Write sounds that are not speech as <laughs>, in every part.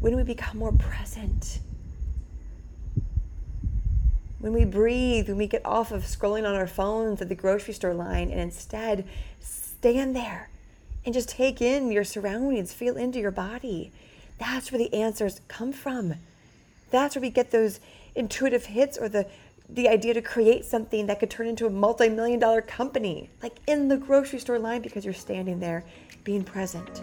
when we become more present. When we breathe, when we get off of scrolling on our phones at the grocery store line and instead stand there and just take in your surroundings, feel into your body. That's where the answers come from. That's where we get those intuitive hits or the the idea to create something that could turn into a multi-million dollar company, like in the grocery store line because you're standing there being present.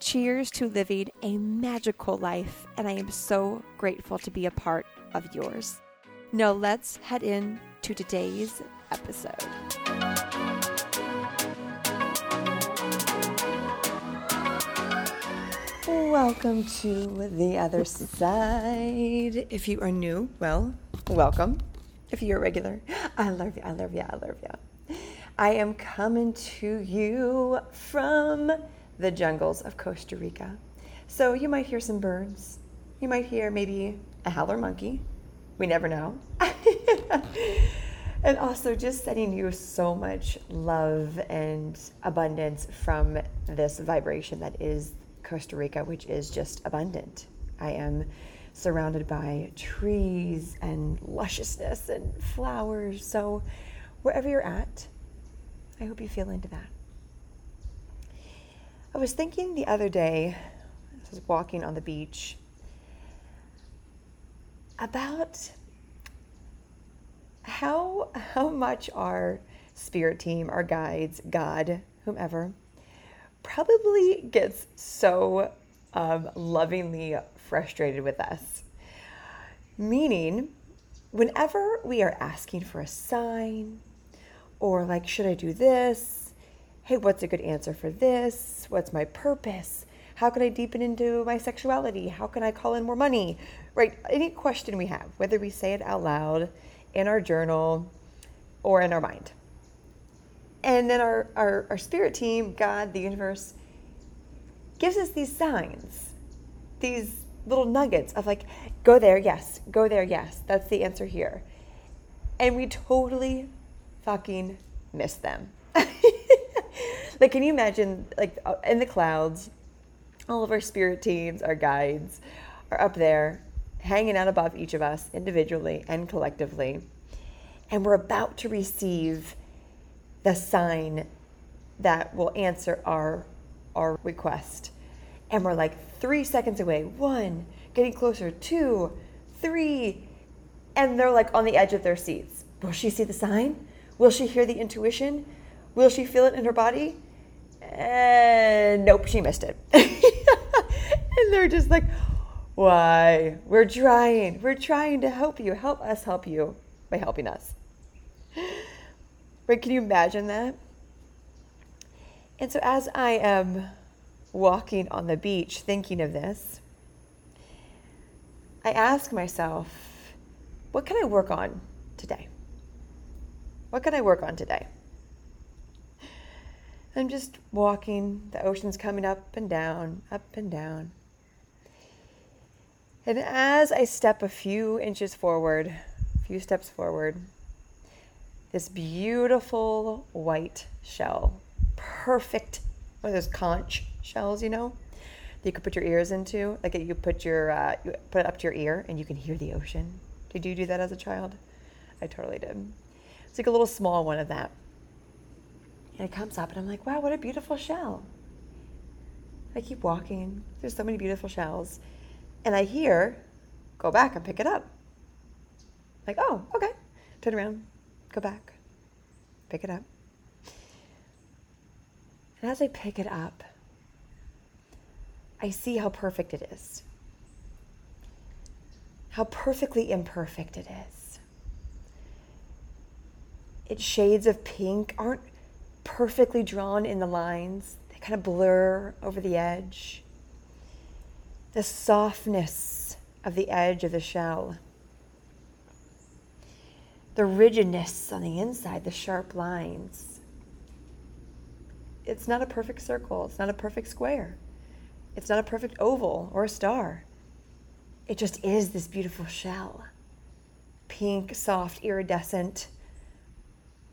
Cheers to living a magical life, and I am so grateful to be a part of yours. Now, let's head in to today's episode. Welcome to the other side. If you are new, well, welcome. If you're a regular, I love you, I love you, I love you. I am coming to you from the jungles of Costa Rica. So you might hear some birds. You might hear maybe a howler monkey. We never know. <laughs> and also just sending you so much love and abundance from this vibration that is Costa Rica, which is just abundant. I am surrounded by trees and lusciousness and flowers. So wherever you're at, I hope you feel into that. I was thinking the other day, I was walking on the beach, about how how much our spirit team, our guides, God, whomever, probably gets so um, lovingly frustrated with us. Meaning, whenever we are asking for a sign, or like, should I do this? Hey, what's a good answer for this? What's my purpose? How can I deepen into my sexuality? How can I call in more money? Right? Any question we have, whether we say it out loud in our journal or in our mind. And then our, our, our spirit team, God, the universe, gives us these signs, these little nuggets of like, go there, yes, go there, yes, that's the answer here. And we totally fucking miss them. <laughs> like, can you imagine, like, uh, in the clouds, all of our spirit teams, our guides, are up there, hanging out above each of us individually and collectively, and we're about to receive the sign that will answer our our request. And we're like three seconds away. One, getting closer. Two, three, and they're like on the edge of their seats. Will she see the sign? Will she hear the intuition? Will she feel it in her body? And nope, she missed it. <laughs> and they're just like, why? We're trying. We're trying to help you. Help us help you by helping us. Right? Can you imagine that? And so as I am walking on the beach thinking of this, I ask myself, what can I work on today? What can I work on today? I'm just walking, the ocean's coming up and down, up and down. And as I step a few inches forward, a few steps forward, this beautiful white shell, perfect, one of those conch shells, you know, that you could put your ears into. Like you put your, uh, you put it up to your ear and you can hear the ocean. Did you do that as a child? I totally did. It's like a little small one of that. And it comes up, and I'm like, wow, what a beautiful shell. I keep walking. There's so many beautiful shells. And I hear, go back and pick it up. Like, oh, okay. Turn around, go back. pick it up. And as I pick it up, I see how perfect it is. How perfectly imperfect it is. Its shades of pink aren't perfectly drawn in the lines, they kind of blur over the edge. The softness of the edge of the shell, the rigidness on the inside, the sharp lines. It's not a perfect circle, it's not a perfect square. It's not a perfect oval or a star. It just is this beautiful shell. Pink, soft, iridescent,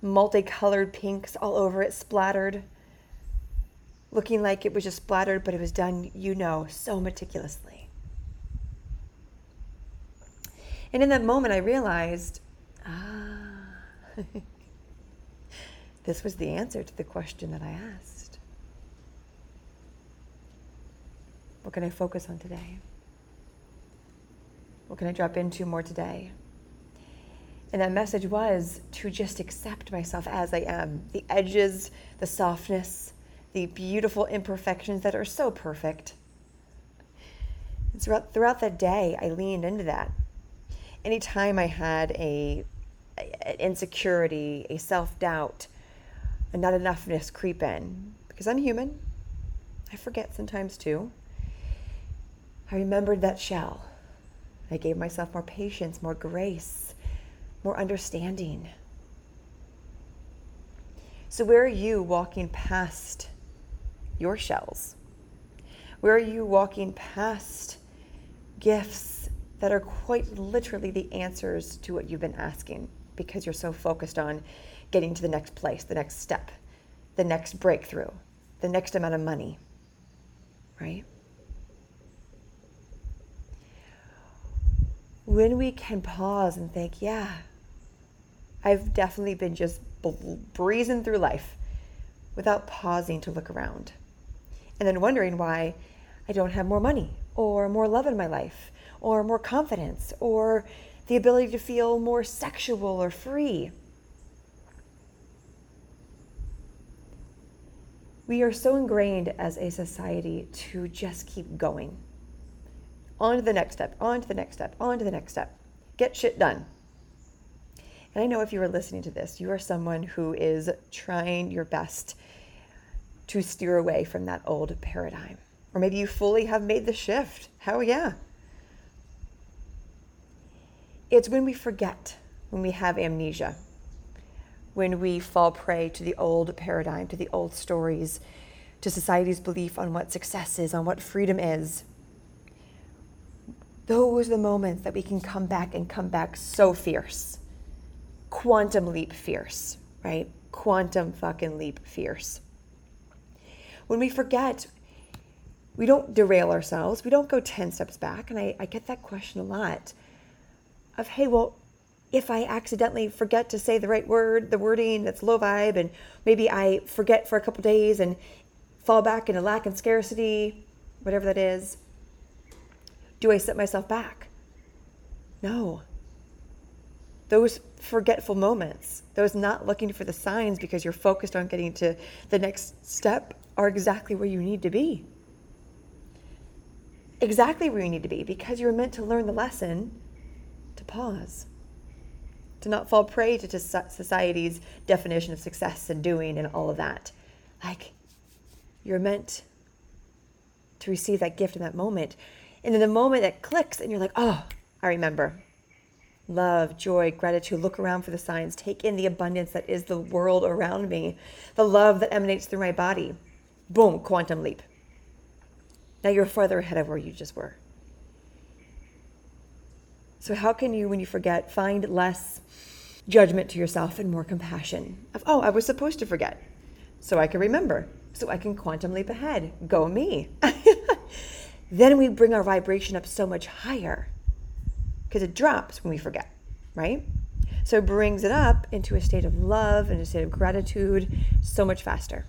multicolored pinks all over it, splattered, looking like it was just splattered, but it was done, you know, so meticulously. And in that moment, I realized, ah, <laughs> this was the answer to the question that I asked. What can I focus on today? What can I drop into more today? And that message was to just accept myself as I am the edges, the softness, the beautiful imperfections that are so perfect. And throughout, throughout that day, I leaned into that. Anytime I had a, an insecurity, a self doubt, a not enoughness creep in, because I'm human, I forget sometimes too. I remembered that shell. I gave myself more patience, more grace, more understanding. So, where are you walking past your shells? Where are you walking past gifts that are quite literally the answers to what you've been asking because you're so focused on getting to the next place, the next step, the next breakthrough, the next amount of money, right? when we can pause and think, yeah, I've definitely been just breezing through life without pausing to look around. And then wondering why I don't have more money or more love in my life or more confidence or the ability to feel more sexual or free. We are so ingrained as a society to just keep going on to the next step, on to the next step, on to the next step. Get shit done. And I know if you are listening to this, you are someone who is trying your best to steer away from that old paradigm. Or maybe you fully have made the shift. Hell yeah. It's when we forget, when we have amnesia, when we fall prey to the old paradigm, to the old stories, to society's belief on what success is, on what freedom is those are the moments that we can come back and come back so fierce. Quantum leap fierce, right? Quantum fucking leap fierce. When we forget, we don't derail ourselves. We don't go 10 steps back. And I, I get that question a lot of, hey, well, if I accidentally forget to say the right word, the wording that's low vibe, and maybe I forget for a couple days and fall back into lack and scarcity, whatever that is, do I set myself back? No. Those forgetful moments, those not looking for the signs because you're focused on getting to the next step, are exactly where you need to be. Exactly where you need to be because you're meant to learn the lesson to pause, to not fall prey to society's definition of success and doing and all of that. Like, you're meant to receive that gift in that moment. And in the moment that clicks, and you're like, oh, I remember. Love, joy, gratitude. Look around for the signs. Take in the abundance that is the world around me, the love that emanates through my body. Boom, quantum leap. Now you're farther ahead of where you just were. So, how can you, when you forget, find less judgment to yourself and more compassion? Of, oh, I was supposed to forget, so I can remember, so I can quantum leap ahead. Go me. <laughs> then we bring our vibration up so much higher because it drops when we forget, right? So it brings it up into a state of love and a state of gratitude so much faster.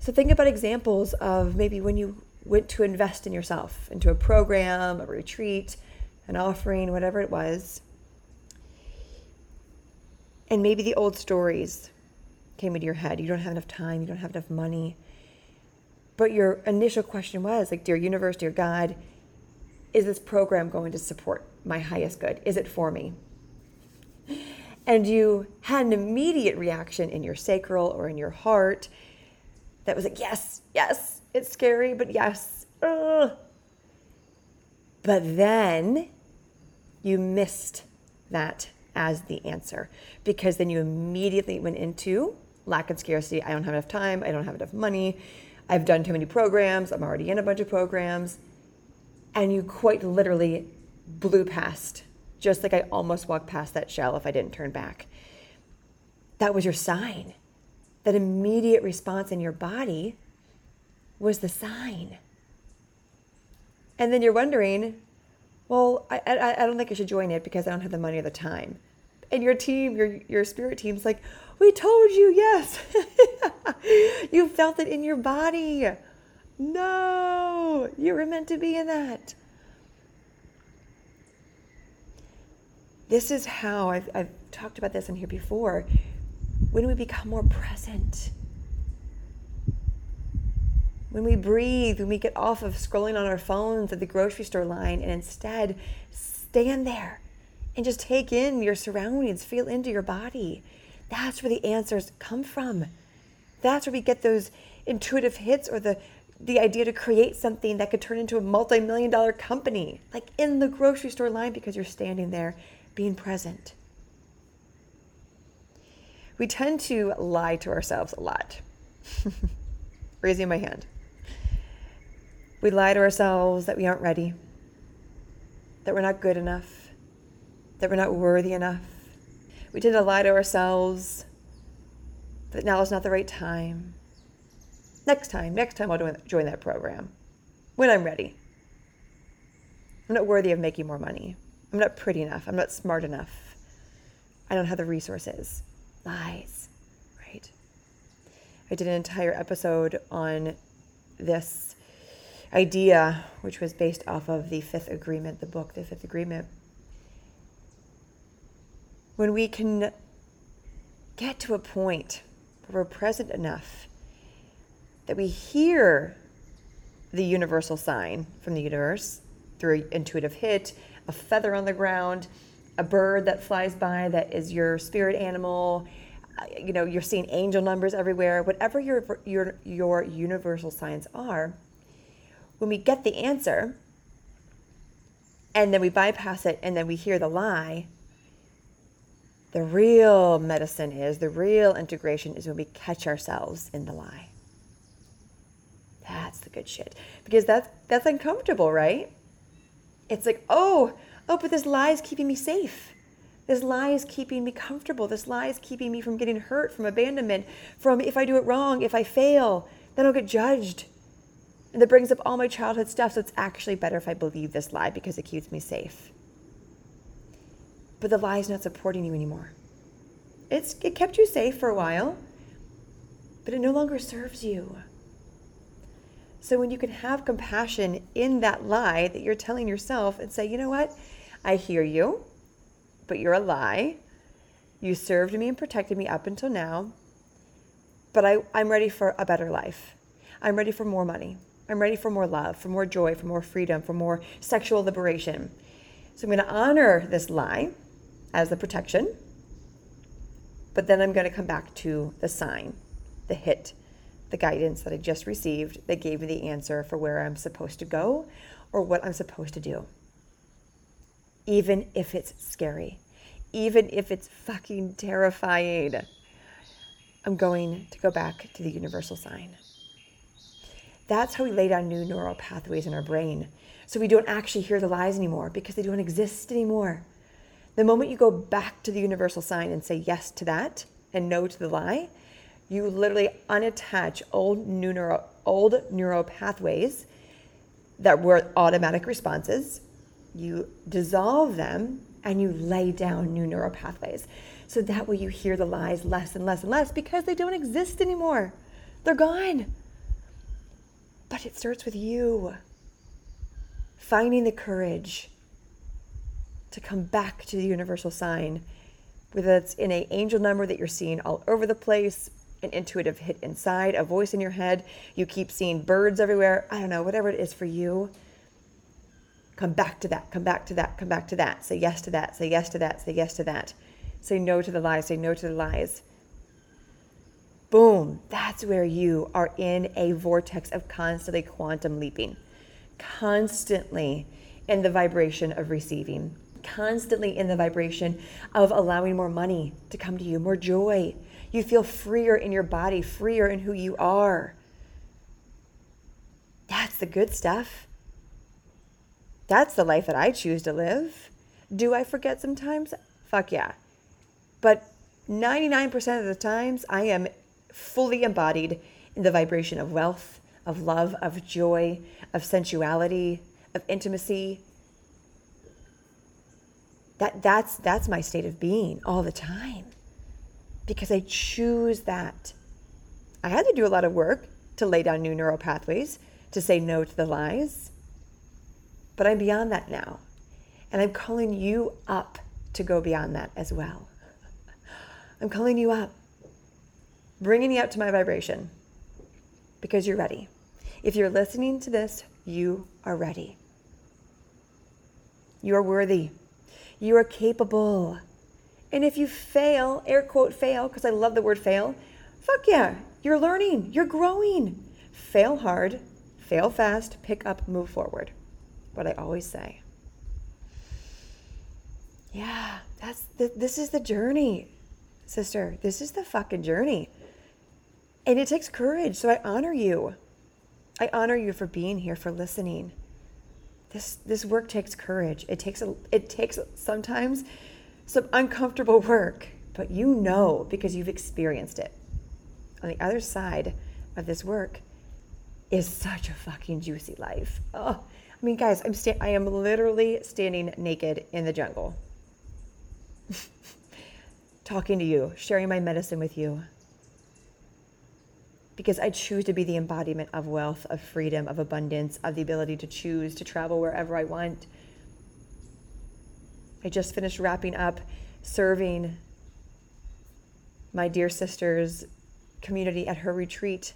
So think about examples of maybe when you went to invest in yourself, into a program, a retreat, an offering, whatever it was. And maybe the old stories came into your head. You don't have enough time, you don't have enough money. But your initial question was like, Dear universe, dear God, is this program going to support my highest good? Is it for me? And you had an immediate reaction in your sacral or in your heart that was like, Yes, yes, it's scary, but yes. Ugh. But then you missed that as the answer because then you immediately went into lack and scarcity. I don't have enough time. I don't have enough money. I've done too many programs. I'm already in a bunch of programs. And you quite literally blew past, just like I almost walked past that shell if I didn't turn back. That was your sign. That immediate response in your body was the sign. And then you're wondering, well, I, I, I don't think I should join it because I don't have the money or the time. And your team, your, your spirit team's like, we told you, yes. <laughs> you felt it in your body. No, you were meant to be in that. This is how I've, I've talked about this in here before. When we become more present, when we breathe, when we get off of scrolling on our phones at the grocery store line and instead stand there and just take in your surroundings, feel into your body. That's where the answers come from. That's where we get those intuitive hits or the the idea to create something that could turn into a multi-million dollar company, like in the grocery store line because you're standing there being present. We tend to lie to ourselves a lot. <laughs> Raising my hand. We lie to ourselves that we aren't ready, that we're not good enough, that we're not worthy enough. We tend to lie to ourselves that now is not the right time. Next time, next time I'll join that program when I'm ready. I'm not worthy of making more money. I'm not pretty enough. I'm not smart enough. I don't have the resources. Lies, right? I did an entire episode on this idea, which was based off of the Fifth Agreement, the book, The Fifth Agreement. When we can get to a point where we're present enough that we hear the universal sign from the universe through intuitive hit, a feather on the ground, a bird that flies by that is your spirit animal, uh, you know, you're seeing angel numbers everywhere, whatever your your your universal signs are, when we get the answer and then we bypass it and then we hear the lie, the real medicine is, the real integration is when we catch ourselves in the lie. That's the good shit. Because that's that's uncomfortable, right? It's like, oh, oh, but this lie is keeping me safe. This lie is keeping me comfortable. This lie is keeping me from getting hurt, from abandonment, from if I do it wrong, if I fail, then I'll get judged. And that brings up all my childhood stuff. So it's actually better if I believe this lie because it keeps me safe. But the lie is not supporting you anymore. It's, it kept you safe for a while, but it no longer serves you. So when you can have compassion in that lie that you're telling yourself and say, you know what? I hear you, but you're a lie. You served me and protected me up until now, but I, I'm ready for a better life. I'm ready for more money. I'm ready for more love, for more joy, for more freedom, for more sexual liberation. So I'm going to honor this lie as the protection, but then I'm going to come back to the sign, the hit, the guidance that I just received that gave me the answer for where I'm supposed to go or what I'm supposed to do. Even if it's scary, even if it's fucking terrifying, I'm going to go back to the universal sign. That's how we lay down new neural pathways in our brain. So we don't actually hear the lies anymore because they don't exist anymore. The moment you go back to the universal sign and say yes to that and no to the lie, you literally unattach old neuro, old neural pathways that were automatic responses. You dissolve them and you lay down new neural pathways. So that way you hear the lies less and less and less because they don't exist anymore. They're gone. But it starts with you finding the courage to come back to the universal sign whether it's in a angel number that you're seeing all over the place, an intuitive hit inside, a voice in your head, you keep seeing birds everywhere, I don't know, whatever it is for you. Come back to that, come back to that, come back to that. Say yes to that, say yes to that, say yes to that. Say no to the lies, say no to the lies. Boom, that's where you are in a vortex of constantly quantum leaping, constantly in the vibration of receiving constantly in the vibration of allowing more money to come to you, more joy. You feel freer in your body, freer in who you are. That's the good stuff. That's the life that I choose to live. Do I forget sometimes? Fuck yeah. But 99% of the times, I am fully embodied in the vibration of wealth, of love, of joy, of sensuality, of intimacy, that that's that's my state of being all the time because I choose that. I had to do a lot of work to lay down new neural pathways, to say no to the lies. But I'm beyond that now. And I'm calling you up to go beyond that as well. I'm calling you up, bringing you up to my vibration because you're ready. If you're listening to this, you are ready. You are worthy. You are capable. And if you fail, air quote fail, because I love the word fail, fuck yeah, you're learning, you're growing. Fail hard, fail fast, pick up, move forward. What I always say. Yeah, that's the, this is the journey, sister. This is the fucking journey. And it takes courage. So I honor you. I honor you for being here, for listening this this work takes courage. It takes a it takes sometimes some uncomfortable work, but you know because you've experienced it. On the other side of this work is such a fucking juicy life. Oh, I mean, guys, I'm sta- I am literally standing naked in the jungle, <laughs> talking to you, sharing my medicine with you because I choose to be the embodiment of wealth, of freedom, of abundance, of the ability to choose to travel wherever I want. I just finished wrapping up serving my dear sister's community at her retreat,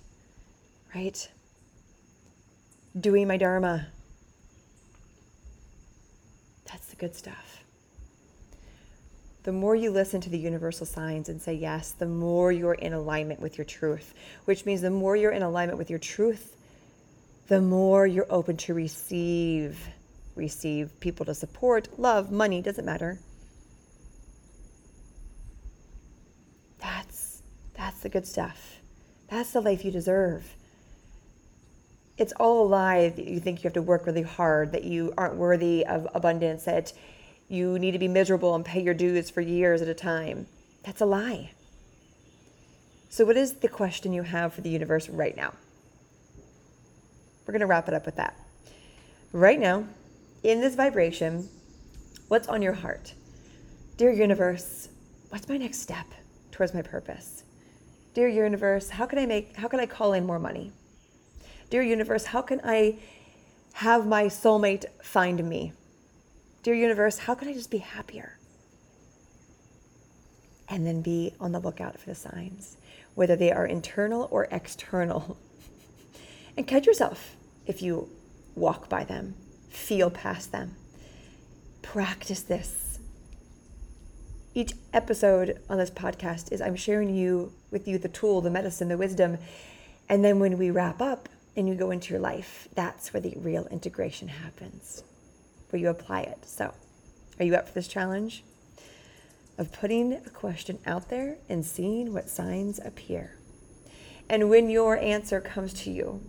right? Doing my Dharma. That's the good stuff the more you listen to the universal signs and say yes, the more you're in alignment with your truth, which means the more you're in alignment with your truth, the more you're open to receive receive people to support, love, money, doesn't matter. That's that's the good stuff. That's the life you deserve. It's all a lie that you think you have to work really hard, that you aren't worthy of abundance, that you need to be miserable and pay your dues for years at a time. That's a lie. So, what is the question you have for the universe right now? We're going to wrap it up with that. Right now, in this vibration, what's on your heart? Dear universe, what's my next step towards my purpose? Dear universe, how can I make how can I call in more money? Dear universe, how can I have my soulmate find me? Dear universe, how can I just be happier? And then be on the lookout for the signs, whether they are internal or <laughs> external. and catch yourself if you walk by them, feel past them. Practice this. Each episode on this podcast is I'm sharing you with you the tool, the medicine, the wisdom. And then when we wrap up and you go into your life, that's where the real integration happens where you apply it. So, are you up for this challenge? Of putting a question out there and seeing what signs appear. And when your answer comes to you,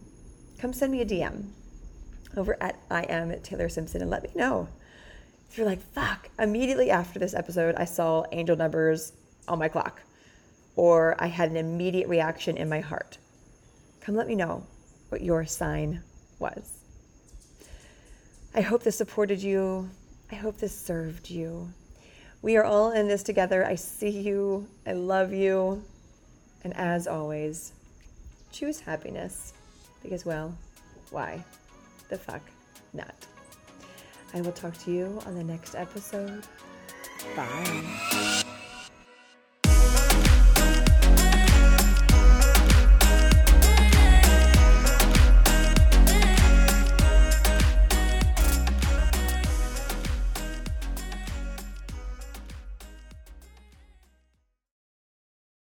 come send me a DM over at I am at Taylor Simpson and let me know. If you're like, fuck, immediately after this episode, I saw angel numbers on my clock, or I had an immediate reaction in my heart. Come let me know what your sign was. I hope this supported you. I hope this served you. We are all in this together. I see you. I love you. And as always, choose happiness because, well, why the fuck not? I will talk to you on the next episode. Bye.